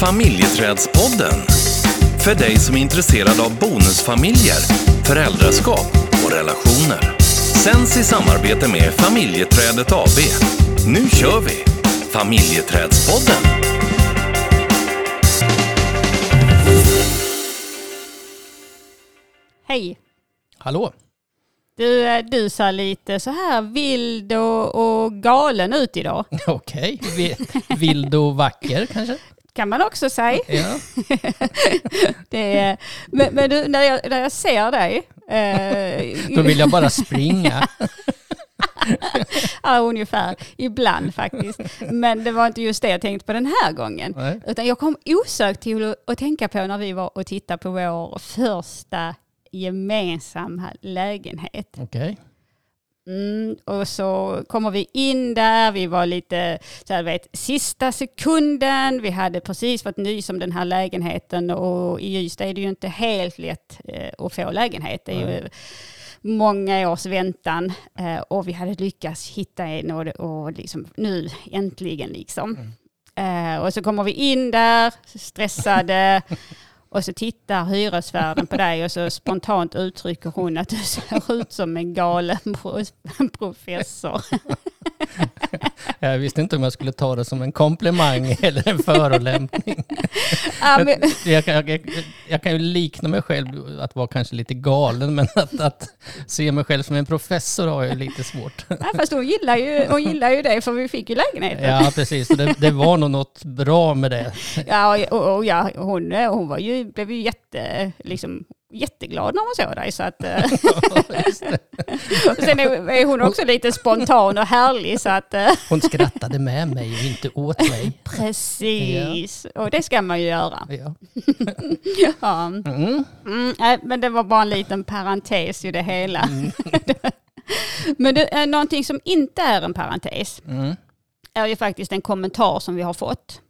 Familjeträdspodden. För dig som är intresserad av bonusfamiljer, föräldraskap och relationer. Sänds i samarbete med Familjeträdet AB. Nu kör vi! Familjeträdspodden. Hej! Hallå? Du, eh, du ser lite så här vild och, och galen ut idag. Okej. Vi- Vild och vacker kanske? Kan man också säga. Ja. Det är, men men du, när, jag, när jag ser dig... Eh, Då vill jag bara springa. ja, ungefär. Ibland faktiskt. Men det var inte just det jag tänkte på den här gången. Nej. Utan jag kom osökt till att, tänka på när vi var och tittade på vår första gemensamma lägenhet. Okej. Mm, och så kommer vi in där, vi var lite, så här, vet, sista sekunden, vi hade precis fått nys om den här lägenheten och i Ystad är det ju inte helt lätt eh, att få lägenhet. Det är ju många års väntan eh, och vi hade lyckats hitta en och, och liksom, nu äntligen liksom. Eh, och så kommer vi in där, stressade. Och så tittar hyresvärden på dig och så spontant uttrycker hon att du ser ut som en galen professor. Jag visste inte om jag skulle ta det som en komplimang eller en förolämpning. Ja, men, Jag kan, jag, jag kan ju likna mig själv att vara kanske lite galen, men att, att se mig själv som en professor har jag lite svårt. ja, fast hon gillar, ju, hon gillar ju det för vi fick ju lägenheten. Ja, Ja, precis. Det, det var nog något bra med det. och, och, och ja, hon, hon var ju, blev ju jätte, liksom, jätteglad när hon såg dig. Så att, eh, och sen är, hon också lite spontan och härlig. Så att, eh, Hon skrattade med mig och inte åt mig. precis, och det ska man ju göra. Ja. Ja. Mm. Mm, nej, men det var bara en liten parentes i det hela. men det är någonting som inte är en parentes Mm. är ju faktiskt en kommentar som vi har fått.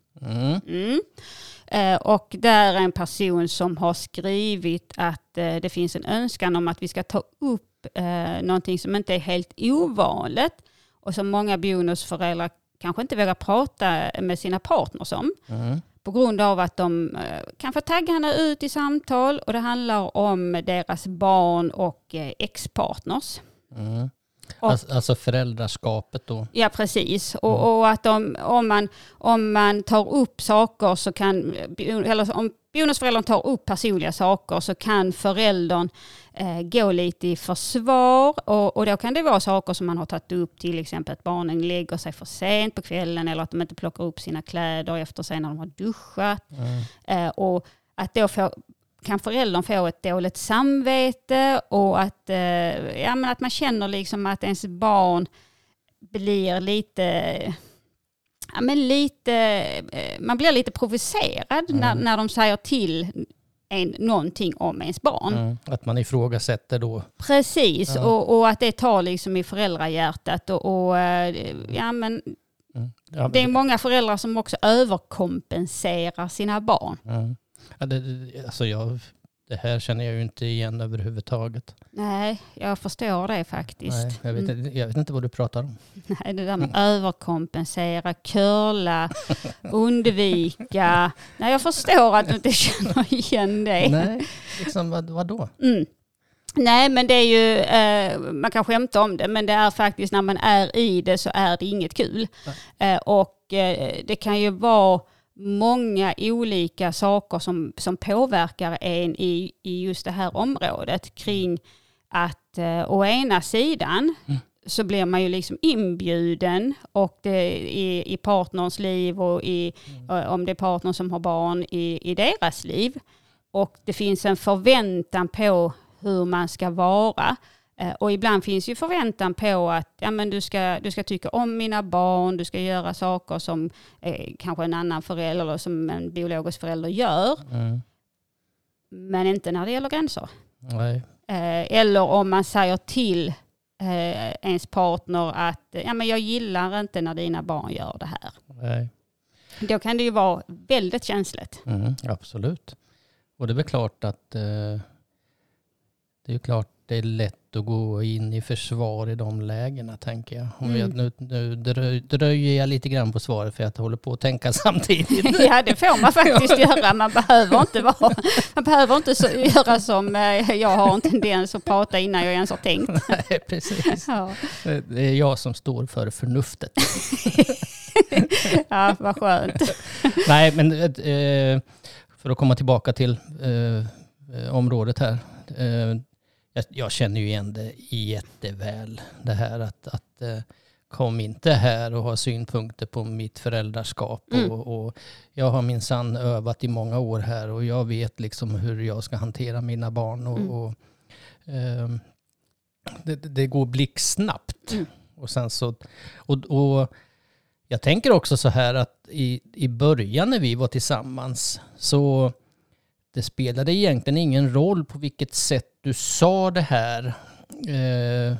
Eh, och där är en person som har skrivit att eh, det finns en önskan om att vi ska ta upp eh, någonting som inte är helt ovanligt och som många bonusföräldrar kanske inte vågar prata med sina partners om Mm. på grund av att de kan få taggarna ut i samtal och det handlar om deras barn och ex-partners. Mm. Och- Alltså, alltså föräldraskapet då. Ja, precis. Och, och att de, om, man, om man tar upp saker så kan, eller om bonusföräldern tar upp personliga saker så kan föräldern eh, gå lite i försvar och, och då kan det vara saker som man har tagit upp, till exempel att barnen lägger sig för sent på kvällen eller att de inte plockar upp sina kläder efter sig när de har duschat. Mm. Eh, och att då få, kan föräldern få ett dåligt samvete och att, eh, ja, men att man känner liksom att ens barn blir lite, ja, men lite eh, man blir lite provocerad när, när de säger till en någonting om ens barn. Mm. Att man ifrågasätter då. Precis, Ja. och, och att det tar liksom i föräldrahjärtat. Och, och, eh, ja, men Mm. Ja, det är många föräldrar som också överkompenserar sina barn. Mm. Ja, det, alltså jag, det här känner jag ju inte igen överhuvudtaget. Nej, jag förstår det faktiskt. Nej, jag, vet, Mm. jag vet inte vad du pratar om. Nej, det där med överkompensera, curla, undvika. Nej, jag förstår att du inte känner igen det. Nej, liksom vad, vadå? Mm. Nej, men det är ju, eh, man kan skämta om det, men det är faktiskt när man är i det så är det inget kul. Eh, och eh, det kan ju vara många olika saker som, som påverkar en i, i just det här området kring att eh, å ena sidan Mm. så blir man ju liksom inbjuden och det, i, i partners liv och i, eh, om det är partnern som har barn i, i deras liv. Och det finns en förväntan på hur man ska vara. Eh, Och ibland finns ju förväntan på att ja, men du, ska, du ska tycka om mina barn, du ska göra saker som eh, kanske en annan förälder eller som en biologisk förälder gör. Mm. Men inte när det gäller gränser. Eh, eller om man säger till eh, ens partner att ja, men jag gillar inte när dina barn gör det här. Nej. Då kan det ju vara väldigt känsligt. Mm, absolut. Och det är väl klart att eh, det är ju klart det är lätt att gå in i försvar i de lägena tänker jag. Om Mm. jag nu, nu dröj, dröjer jag lite grann på svaret för att jag håller på att tänka samtidigt. Ja, det får man faktiskt göra. Man behöver inte, vara, man behöver inte så, göra som eh, jag har en tendens att prata innan jag ens har tänkt. Nej, Precis. Ja, Det är jag som står för förnuftet. ja vad skönt. Nej, men eh, för att komma tillbaka till eh, eh, området här. Eh, jag, jag känner ju igen det jätteväl. Det här att, att eh, kom inte här och ha synpunkter på mitt föräldraskap. Mm. Och, och jag har minsann övat i många år här och jag vet liksom hur jag ska hantera mina barn. Och, Mm. och, ehm, det, det går blixtsnabbt. Mm. Och sen så, och, och jag tänker också så här att i, i början när vi var tillsammans så det spelade egentligen ingen roll på vilket sätt du sa det här. Eh,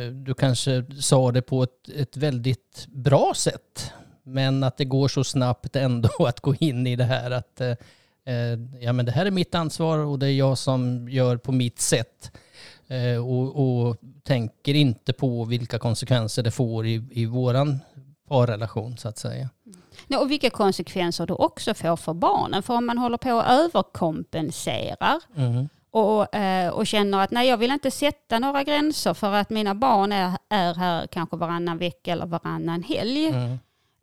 eh, du kanske sa det på ett, ett väldigt bra sätt. Men att det går så snabbt ändå att gå in i det här att eh, eh, ja, men det här är mitt ansvar och det är jag som gör på mitt sätt. Eh, och, och tänker inte på vilka konsekvenser det får i, i våran parrelation så att säga. Mm. Och vilka konsekvenser det också får för barnen. För om man håller på och överkompenserar Mm. och, eh, och känner att nej, jag vill inte sätta några gränser för att mina barn är, är här kanske varannan vecka eller varannan helg. Mm.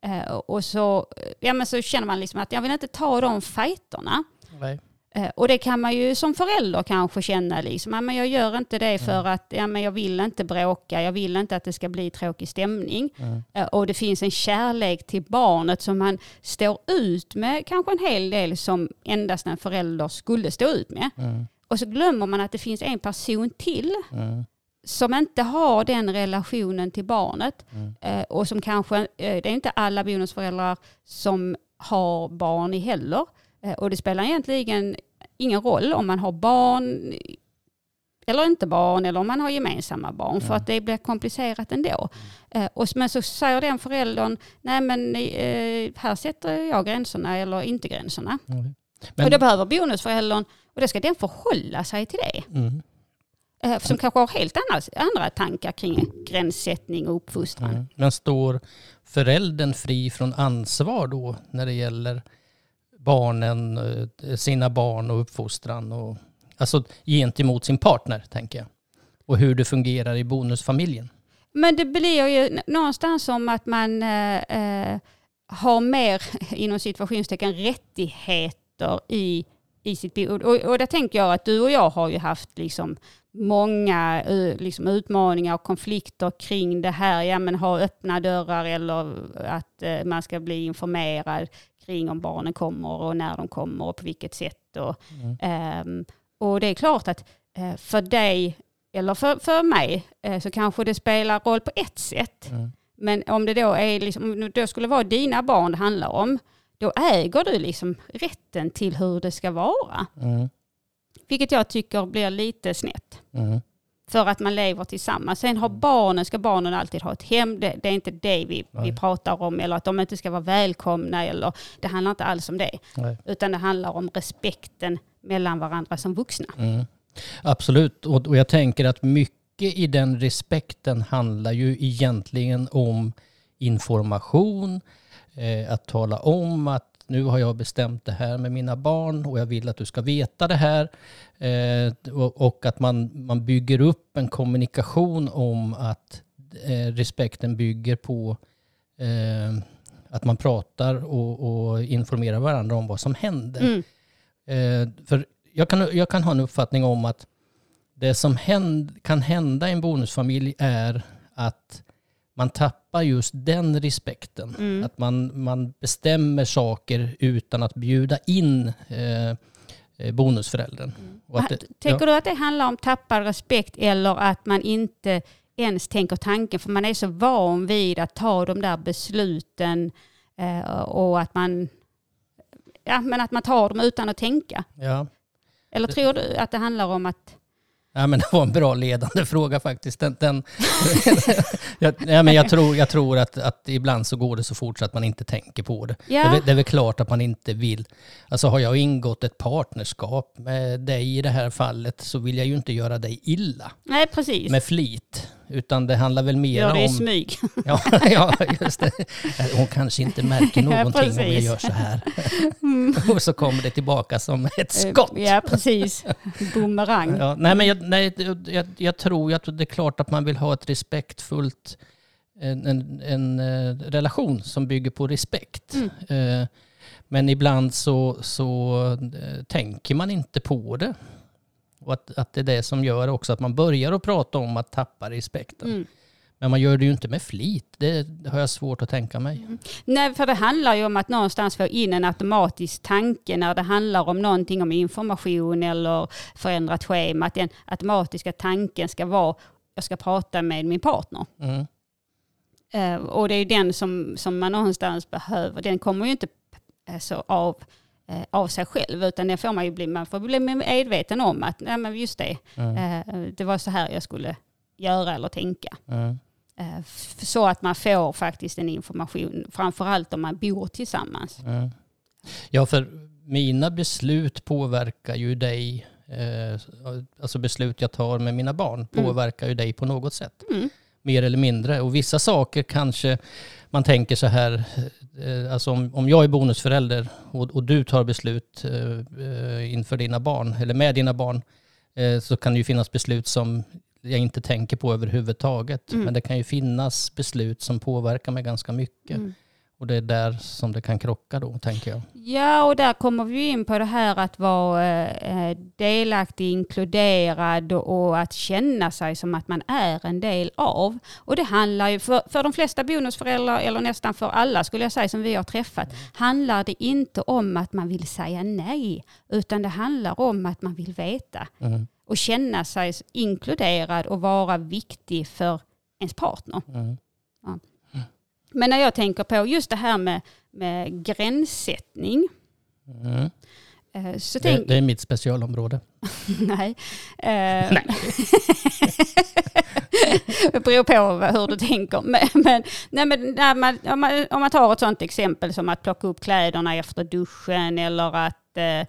Eh, och så, ja, men så känner man liksom att jag vill inte ta de fighterna. Nej. Eh, Och det kan man ju som förälder kanske känna liksom, ja, men jag gör inte det för att ja, men jag vill inte bråka, jag vill inte att det ska bli tråkig stämning. Mm. Eh, Och det finns en kärlek till barnet som man står ut med kanske en hel del som endast en förälder skulle stå ut med. Mm. Och så glömmer man att det finns en person till Mm. som inte har den relationen till barnet. Mm. Eh, och som kanske, det är inte alla bonusföräldrar som har barn i heller. Eh, och det spelar egentligen ingen roll om man har barn eller inte barn eller om man har gemensamma barn för Mm. att det blir komplicerat ändå. Eh, och, men så säger den föräldern, nej men eh, här sätter jag gränserna eller inte gränserna. Mm. och då behöver bonusföräldern, och då ska den förhålla sig till det. Mm. Som kanske har helt andra, andra tankar kring gränssättning och uppfostran. Mm. Men står föräldern fri från ansvar då när det gäller barnen, eh, sina barn och uppfostran? Och, alltså gentemot sin partner, tänker jag. Och hur det fungerar i bonusfamiljen. Men det blir ju någonstans som att man eh, eh har mer, inom situationstecken, rättigheter i, i sitt bo. Och, och där tänker jag att du och jag har ju haft liksom många eh, liksom utmaningar och konflikter kring det här. Ja, men ha öppna dörrar eller att eh, man ska bli informerad kring om barnen kommer och när de kommer och på vilket sätt. Och, Mm. Ehm, och det är klart att eh, för dig eller för, för mig eh, så kanske det spelar roll på ett sätt. Mm. Men om det då, är liksom, då skulle vara dina barn det handlar om, då äger du liksom rätten till hur det ska vara. Mm. Vilket jag tycker blir lite snett. Mm. För att man lever tillsammans. Sen har barnen, ska barnen alltid ha ett hem. Det, det är inte det vi, vi pratar om. Eller att de inte ska vara välkomna. Eller, det handlar inte alls om det. Nej. Utan det handlar om respekten mellan varandra som vuxna. Mm. Absolut, och, och jag tänker att mycket i den respekten handlar ju egentligen om information, eh, att tala om att nu har jag bestämt det här med mina barn och jag vill att du ska veta det här. Eh, och, och att man, man bygger upp en kommunikation om att eh, respekten bygger på eh, att man pratar och, och informerar varandra om vad som händer. Mm. För jag kan, jag kan ha en uppfattning om att det som händ, kan hända i en bonusfamilj är att man tappar just den respekten. Mm. Att man, man bestämmer saker utan att bjuda in eh, eh, bonusföräldern. Att det, Tänker du att det handlar om tappad respekt eller att man inte ens tänker tanken för man är så van vid att ta de där besluten eh, och att man, ja, men att man tar dem utan att tänka? ja, Eller tror du att det handlar om att Ja, men det var en bra ledande fråga faktiskt. Den, den, jag, ja, men jag tror, jag tror att, att ibland så går det så fort så att man inte tänker på det. Ja. Det, är, väl- det är väl klart att man inte vill. Alltså har jag ingått ett partnerskap med dig i det här fallet så vill jag ju inte göra dig illa Nej, precis. med flit. Utan det handlar väl mer Gör det i om... smyg. Ja, ja, just det. Hon kanske inte märker någonting om jag gör så här. Och så kommer det tillbaka som ett Eh, skott. Ja, precis. Bumerang. Ja, nej, men jag, nej, jag, jag, tror att det är klart att man vill ha ett respektfullt, en, en, en eh, relation som bygger på respekt. Mm. Eh, men ibland så, så tänker man inte på det. Och att, att det är det som gör också att man börjar att prata om att tappa respekten. Mm. Men man gör det ju inte med flit. Det, har jag svårt att tänka mig. Nej, för det handlar ju om att någonstans få in en automatisk tanke när det handlar om någonting om information eller förändrat schema. Att den automatiska tanken ska vara, jag ska prata med min partner. Mm. Eh, och det är ju den som, som man någonstans behöver. Den kommer ju inte eh, så av, av sig själv, utan den får man ju bli, man får bli medveten om att nej, men just det, Mm. eh, det var så här jag skulle göra eller tänka. Mm. Eh, Så att man får faktiskt en information, framförallt om man bor tillsammans. Mm. Ja, för mina beslut påverkar ju dig. Eh, alltså beslut jag tar med mina barn påverkar ju dig på något sätt. Mer eller mindre. Och vissa saker kanske man tänker så här, eh, alltså om, om jag är bonusförälder och, och du tar beslut eh, eh, inför dina barn, eller med dina barn, eh, så kan det ju finnas beslut som jag inte tänker på överhuvudtaget. Mm. Men det kan ju finnas beslut som påverkar mig ganska mycket. Mm. Och det är där som det kan krocka då, tänker jag. Ja, och där kommer vi in på det här att vara eh, delaktig, inkluderad och, och att känna sig som att man är en del av. Och det handlar ju, för, för de flesta bonusföräldrar, eller nästan för alla skulle jag säga som vi har träffat, handlar det inte om att man vill säga nej, utan det handlar om att man vill veta Mm. och känna sig inkluderad och vara viktig för ens partner. Mm. Men när jag tänker på just det här med, med gränssättning, Mm. eh, så Det, tänk, det är mitt specialområde. nej. Eh, det beror på hur du tänker. Men, men, nej, men när man, om, man, om man tar ett sådant exempel som att plocka upp kläderna efter duschen eller att eh,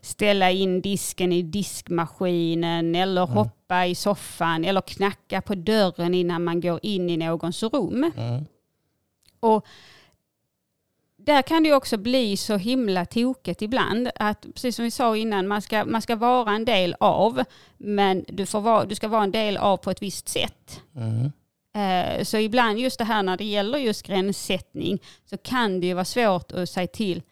ställa in disken i diskmaskinen eller hoppa i soffan eller knacka på dörren innan man går in i någons rum. Mm. Och där kan det också bli så himla tokigt ibland att, precis som vi sa innan, man ska, man ska vara en del av, men du, får vara, du ska vara en del av på ett visst sätt. Mm. Eh, Så ibland just det här när det gäller just gränssättning så kan det ju vara svårt att säga till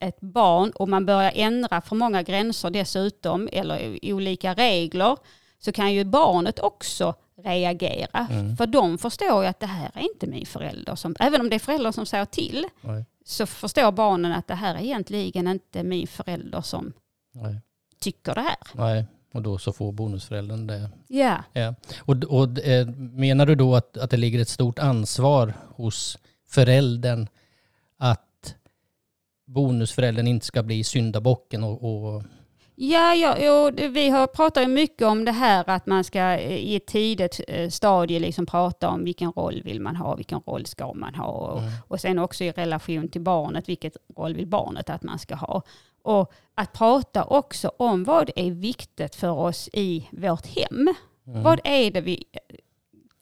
ett barn och man börjar ändra för många gränser dessutom eller olika regler så kan ju barnet också reagera. Mm. För de förstår ju att det här är inte min förälder. Som, även om det är föräldrar som säger till Nej. så förstår barnen att det här är egentligen inte min förälder som Nej. tycker det här. Nej. Och då så får bonusföräldern det. Ja, Ja. Och, och eh, menar du då att, att det ligger ett stort ansvar hos föräldern att bonusföräldern inte ska bli syndabocken och, och Ja, ja jo, vi har pratat ju mycket om det här att man ska eh, i ett tidigt eh, stadie liksom prata om vilken roll vill man ha, vilken roll ska man ha och, Mm. och sen också i relation till barnet, vilket roll vill barnet att man ska ha. Och att prata också om vad är viktigt för oss i vårt hem. Mm. Vad är det vi eh,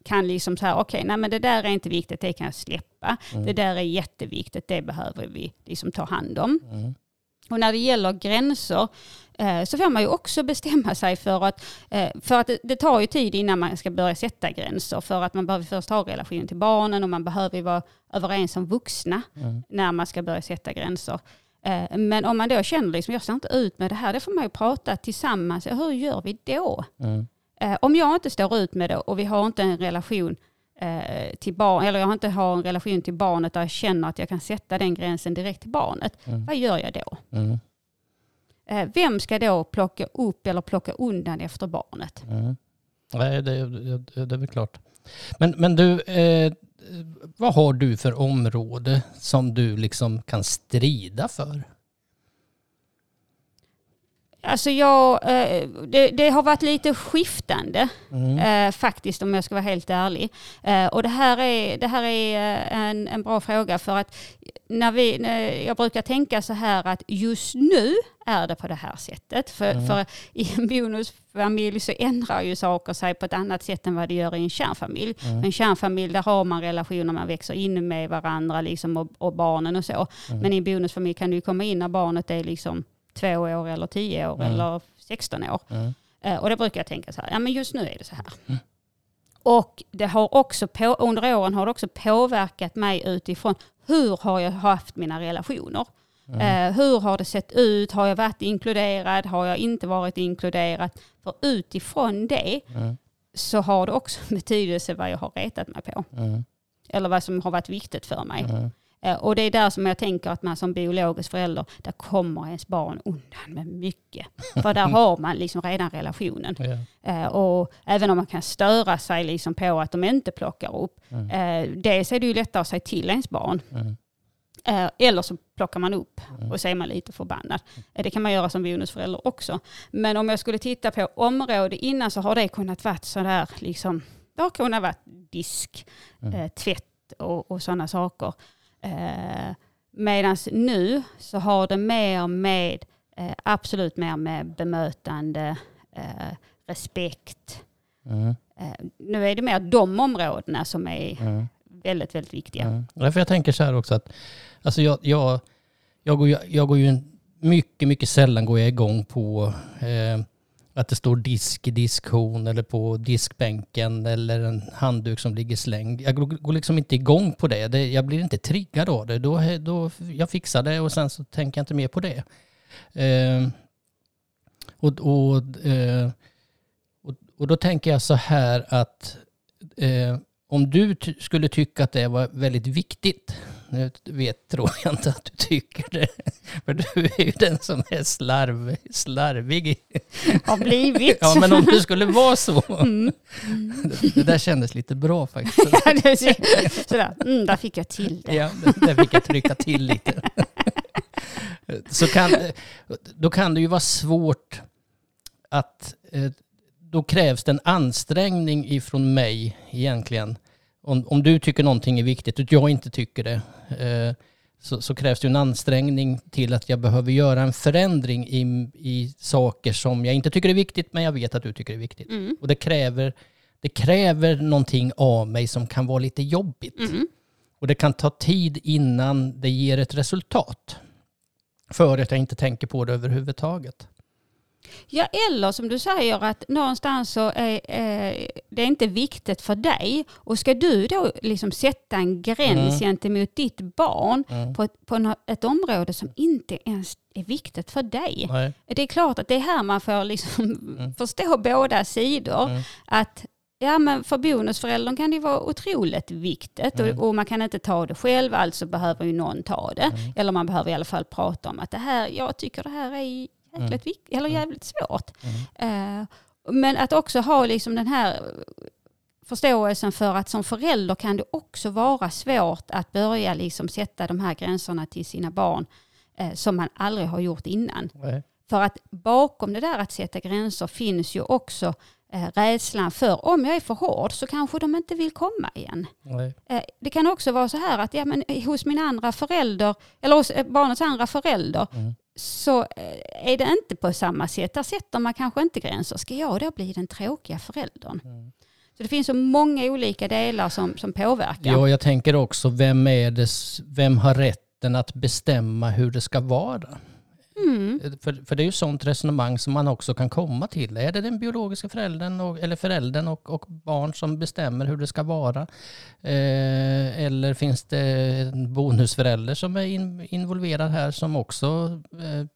kan liksom här, okej, nej men det där är inte viktigt, det kan jag släppa. Mm. Det där är jätteviktigt, det behöver vi liksom ta hand om. Och när det gäller gränser eh, så får man ju också bestämma sig för att, eh, för att det, tar ju tid innan man ska börja sätta gränser. För att man behöver först ha relation till barnen och man behöver ju vara överens som vuxna Mm. när man ska börja sätta gränser. Eh, men om man då känner liksom, jag ser inte ut med det här, det får man ju prata tillsammans. Hur gör vi då? Mm. Om jag inte står ut med det och vi har inte en relation till barn, eller jag inte har en relation till barnet där jag känner att jag kan sätta den gränsen direkt till barnet, Mm. vad gör jag då? Mm. Eh, vem ska då plocka upp eller plocka undan efter barnet? Mm. Nej, det, det, det är väl klart. Men, men du, eh, vad har du för område som du liksom kan strida för? Alltså jag, eh, det, det har varit lite skiftande Mm. eh, faktiskt om jag ska vara helt ärlig. Eh, och det här är, det här är en, en bra fråga för att när vi, jag brukar tänka så här att just nu är det på det här sättet. För, Mm. för i en bonusfamilj så ändrar ju saker sig på ett annat sätt än vad det gör i en kärnfamilj. Mm. En kärnfamilj där har man relationer, man växer in med varandra liksom, och, och barnen och så. Mm. Men i en bonusfamilj kan du komma in när barnet är liksom två år eller tio år Mm. eller 16 år. Mm. Eh, Och det brukar jag tänka så här, ja men just nu är det så här. Och det har också på, under åren har det också påverkat mig utifrån hur har jag haft mina relationer? Eh, hur har det sett ut? Har jag varit inkluderad? Har jag inte varit inkluderad? För utifrån det Mm. så har det också betydelse vad jag har retat mig på. Mm. Eller vad som har varit viktigt för mig. Eh, Och det är där som jag tänker att man som biologisk förälder, där kommer ens barn undan med mycket. För där har man liksom redan relationen. Ja. Eh, och även om man kan störa sig liksom på att de inte plockar upp. Mm. Eh, dels är det ju lättare att säga till ens barn. Mm. Eller så plockar man upp Mm. och så är man lite förbannad. Det kan man göra som bonusförälder också. Men om jag skulle titta på område innan så har det kunnat vara sådär liksom, det har kunnat vara disk, Mm. tvätt och, och sådana saker. Eh, Medan nu så har det mer med, eh, absolut mer med bemötande, eh, respekt. Mm. Eh, nu är det mer de områdena som är Mm. väldigt, väldigt viktiga. Mm. Därför jag tänker så här också att alltså jag, jag, jag, går, ju, jag går ju en- mycket, mycket sällan går jag igång på eh, att det står disk i diskhon eller på diskbänken eller en handduk som ligger slängd. Jag går, liksom inte igång på det. det. Jag blir inte triggad av det. Då, då, jag fixar det och sen så tänker jag inte mer på det. Eh, och, och, eh, och, och då tänker jag så här att eh, om du ty- skulle tycka att det var väldigt viktigt, nu vet, tror jag inte att du tycker det, för du är ju den som är slarv, slarvig. Har blivit. Ja, men om det skulle vara så. Mm. Det, det där kändes lite bra faktiskt. Ja, det Sådär, mm, där fick jag till det. Ja, där fick jag trycka till lite. Så kan, då kan det ju vara svårt att... eh, Då krävs det en ansträngning ifrån mig egentligen. Om, om du tycker någonting är viktigt och jag inte tycker det eh, så, så krävs det en ansträngning till att jag behöver göra en förändring i, i saker som jag inte tycker är viktigt men jag vet att du tycker är viktigt. Mm. Och det kräver, det kräver någonting av mig som kan vara lite jobbigt. Mm. Och det kan ta tid innan det ger ett resultat. För att jag inte tänker på det överhuvudtaget. Ja, eller som du säger att någonstans så är eh, det inte viktigt för dig. Och ska du då liksom sätta en gräns Mm. gentemot ditt barn Mm. på, ett, på ett område som inte ens är viktigt för dig. Nej. Det är klart att det är här man får liksom Mm. förstå båda sidor. Mm. Att ja, men för bonusföräldern kan det vara otroligt viktigt Mm. och, och man kan inte ta det själv, alltså behöver ju någon ta det. Mm. Eller man behöver i alla fall prata om att det här, jag tycker det här är jäkligt, vik- eller jävligt svårt. Mm. Eh, men att också ha liksom den här förståelsen för att som förälder kan det också vara svårt att börja liksom sätta de här gränserna till sina barn eh, som man aldrig har gjort innan. Nej. För att bakom det där att sätta gränser finns ju också eh, rädslan för om jag är för hård så kanske de inte vill komma igen. Eh, det kan också vara så här att ja, men hos min andra förälder, eller hos barnets andra förälder, Mm. Så eh, är det inte på samma sätt. Där sätter man kanske inte gränser. Ska jag då bli den tråkiga föräldern? Mm. Så det finns så många olika delar som, som påverkar. Ja, jag tänker också, vem, är det, vem har rätten att bestämma hur det ska vara? Mm. För, för det är ju sånt resonemang som man också kan komma till. Är det den biologiska föräldern, och, eller föräldern och, och barn som bestämmer hur det ska vara? Eh, eller finns det en bonusförälder som är in, involverad här som också eh,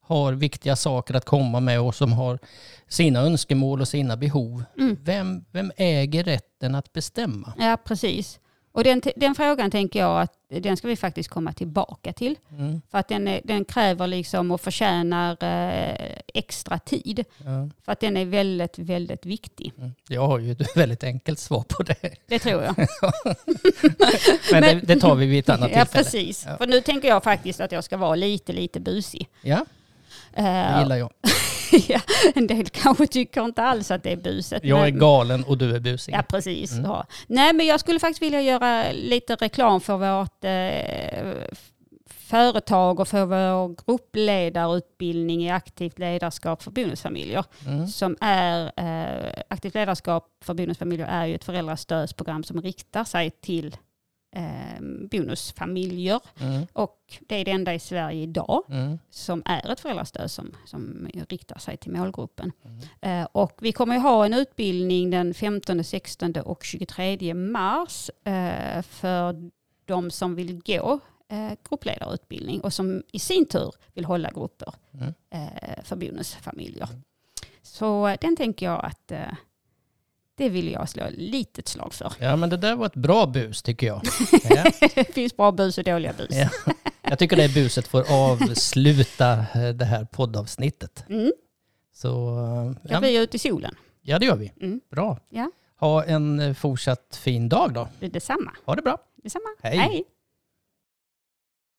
har viktiga saker att komma med och som har sina önskemål och sina behov? Mm. Vem, vem äger rätten att bestämma? Ja, precis. Och den, den frågan tänker jag att den ska vi faktiskt komma tillbaka till. Mm, För att den, är, den kräver liksom och förtjänar eh, extra tid. ja, För att den är väldigt, väldigt viktig. mm. Jag har ju ett väldigt enkelt svar på det. Det tror jag. Men, Men- det, det tar vi vid ett annat ja, tillfälle. precis. Ja. För nu tänker jag faktiskt att jag ska vara lite, lite busig. Ja. Det Eh, gillar jag. ja, en del kanske tycker inte alls att det är busigt. Jag är men- galen och du är busig. Ja, precis. Mm. Ja. Nej, men jag skulle faktiskt vilja göra lite reklam för vårt eh, företag och för vår gruppledarutbildning i aktivt ledarskap för bonusfamiljer. Mm. Som är, eh, aktivt ledarskap för bonusfamiljer är ju ett föräldrastödsprogram som riktar sig till bonusfamiljer. Mm. Och det är det enda i Sverige idag Mm. som är ett föräldrastöd som, som riktar sig till målgruppen. Mm. Eh, och vi kommer ha en utbildning den 15, 16 och 23 mars eh, för de som vill gå eh, gruppledarutbildning och som i sin tur vill hålla grupper Mm. eh, för bonusfamiljer. Så eh, den tänker jag att det vill jag slå ett litet slag för. Ja, men det där var ett bra bus tycker jag. Ja. det finns bra bus och dåliga bus. Ja. Jag tycker det buset får avsluta eh, det här poddavsnittet. Mm, Så jag ja, blir ute i solen. ja, det gör vi. Mm. Bra. Ja. Ha en eh, fortsatt fin dag då. Detsamma. Ha det bra. detsamma. Hej. Hej.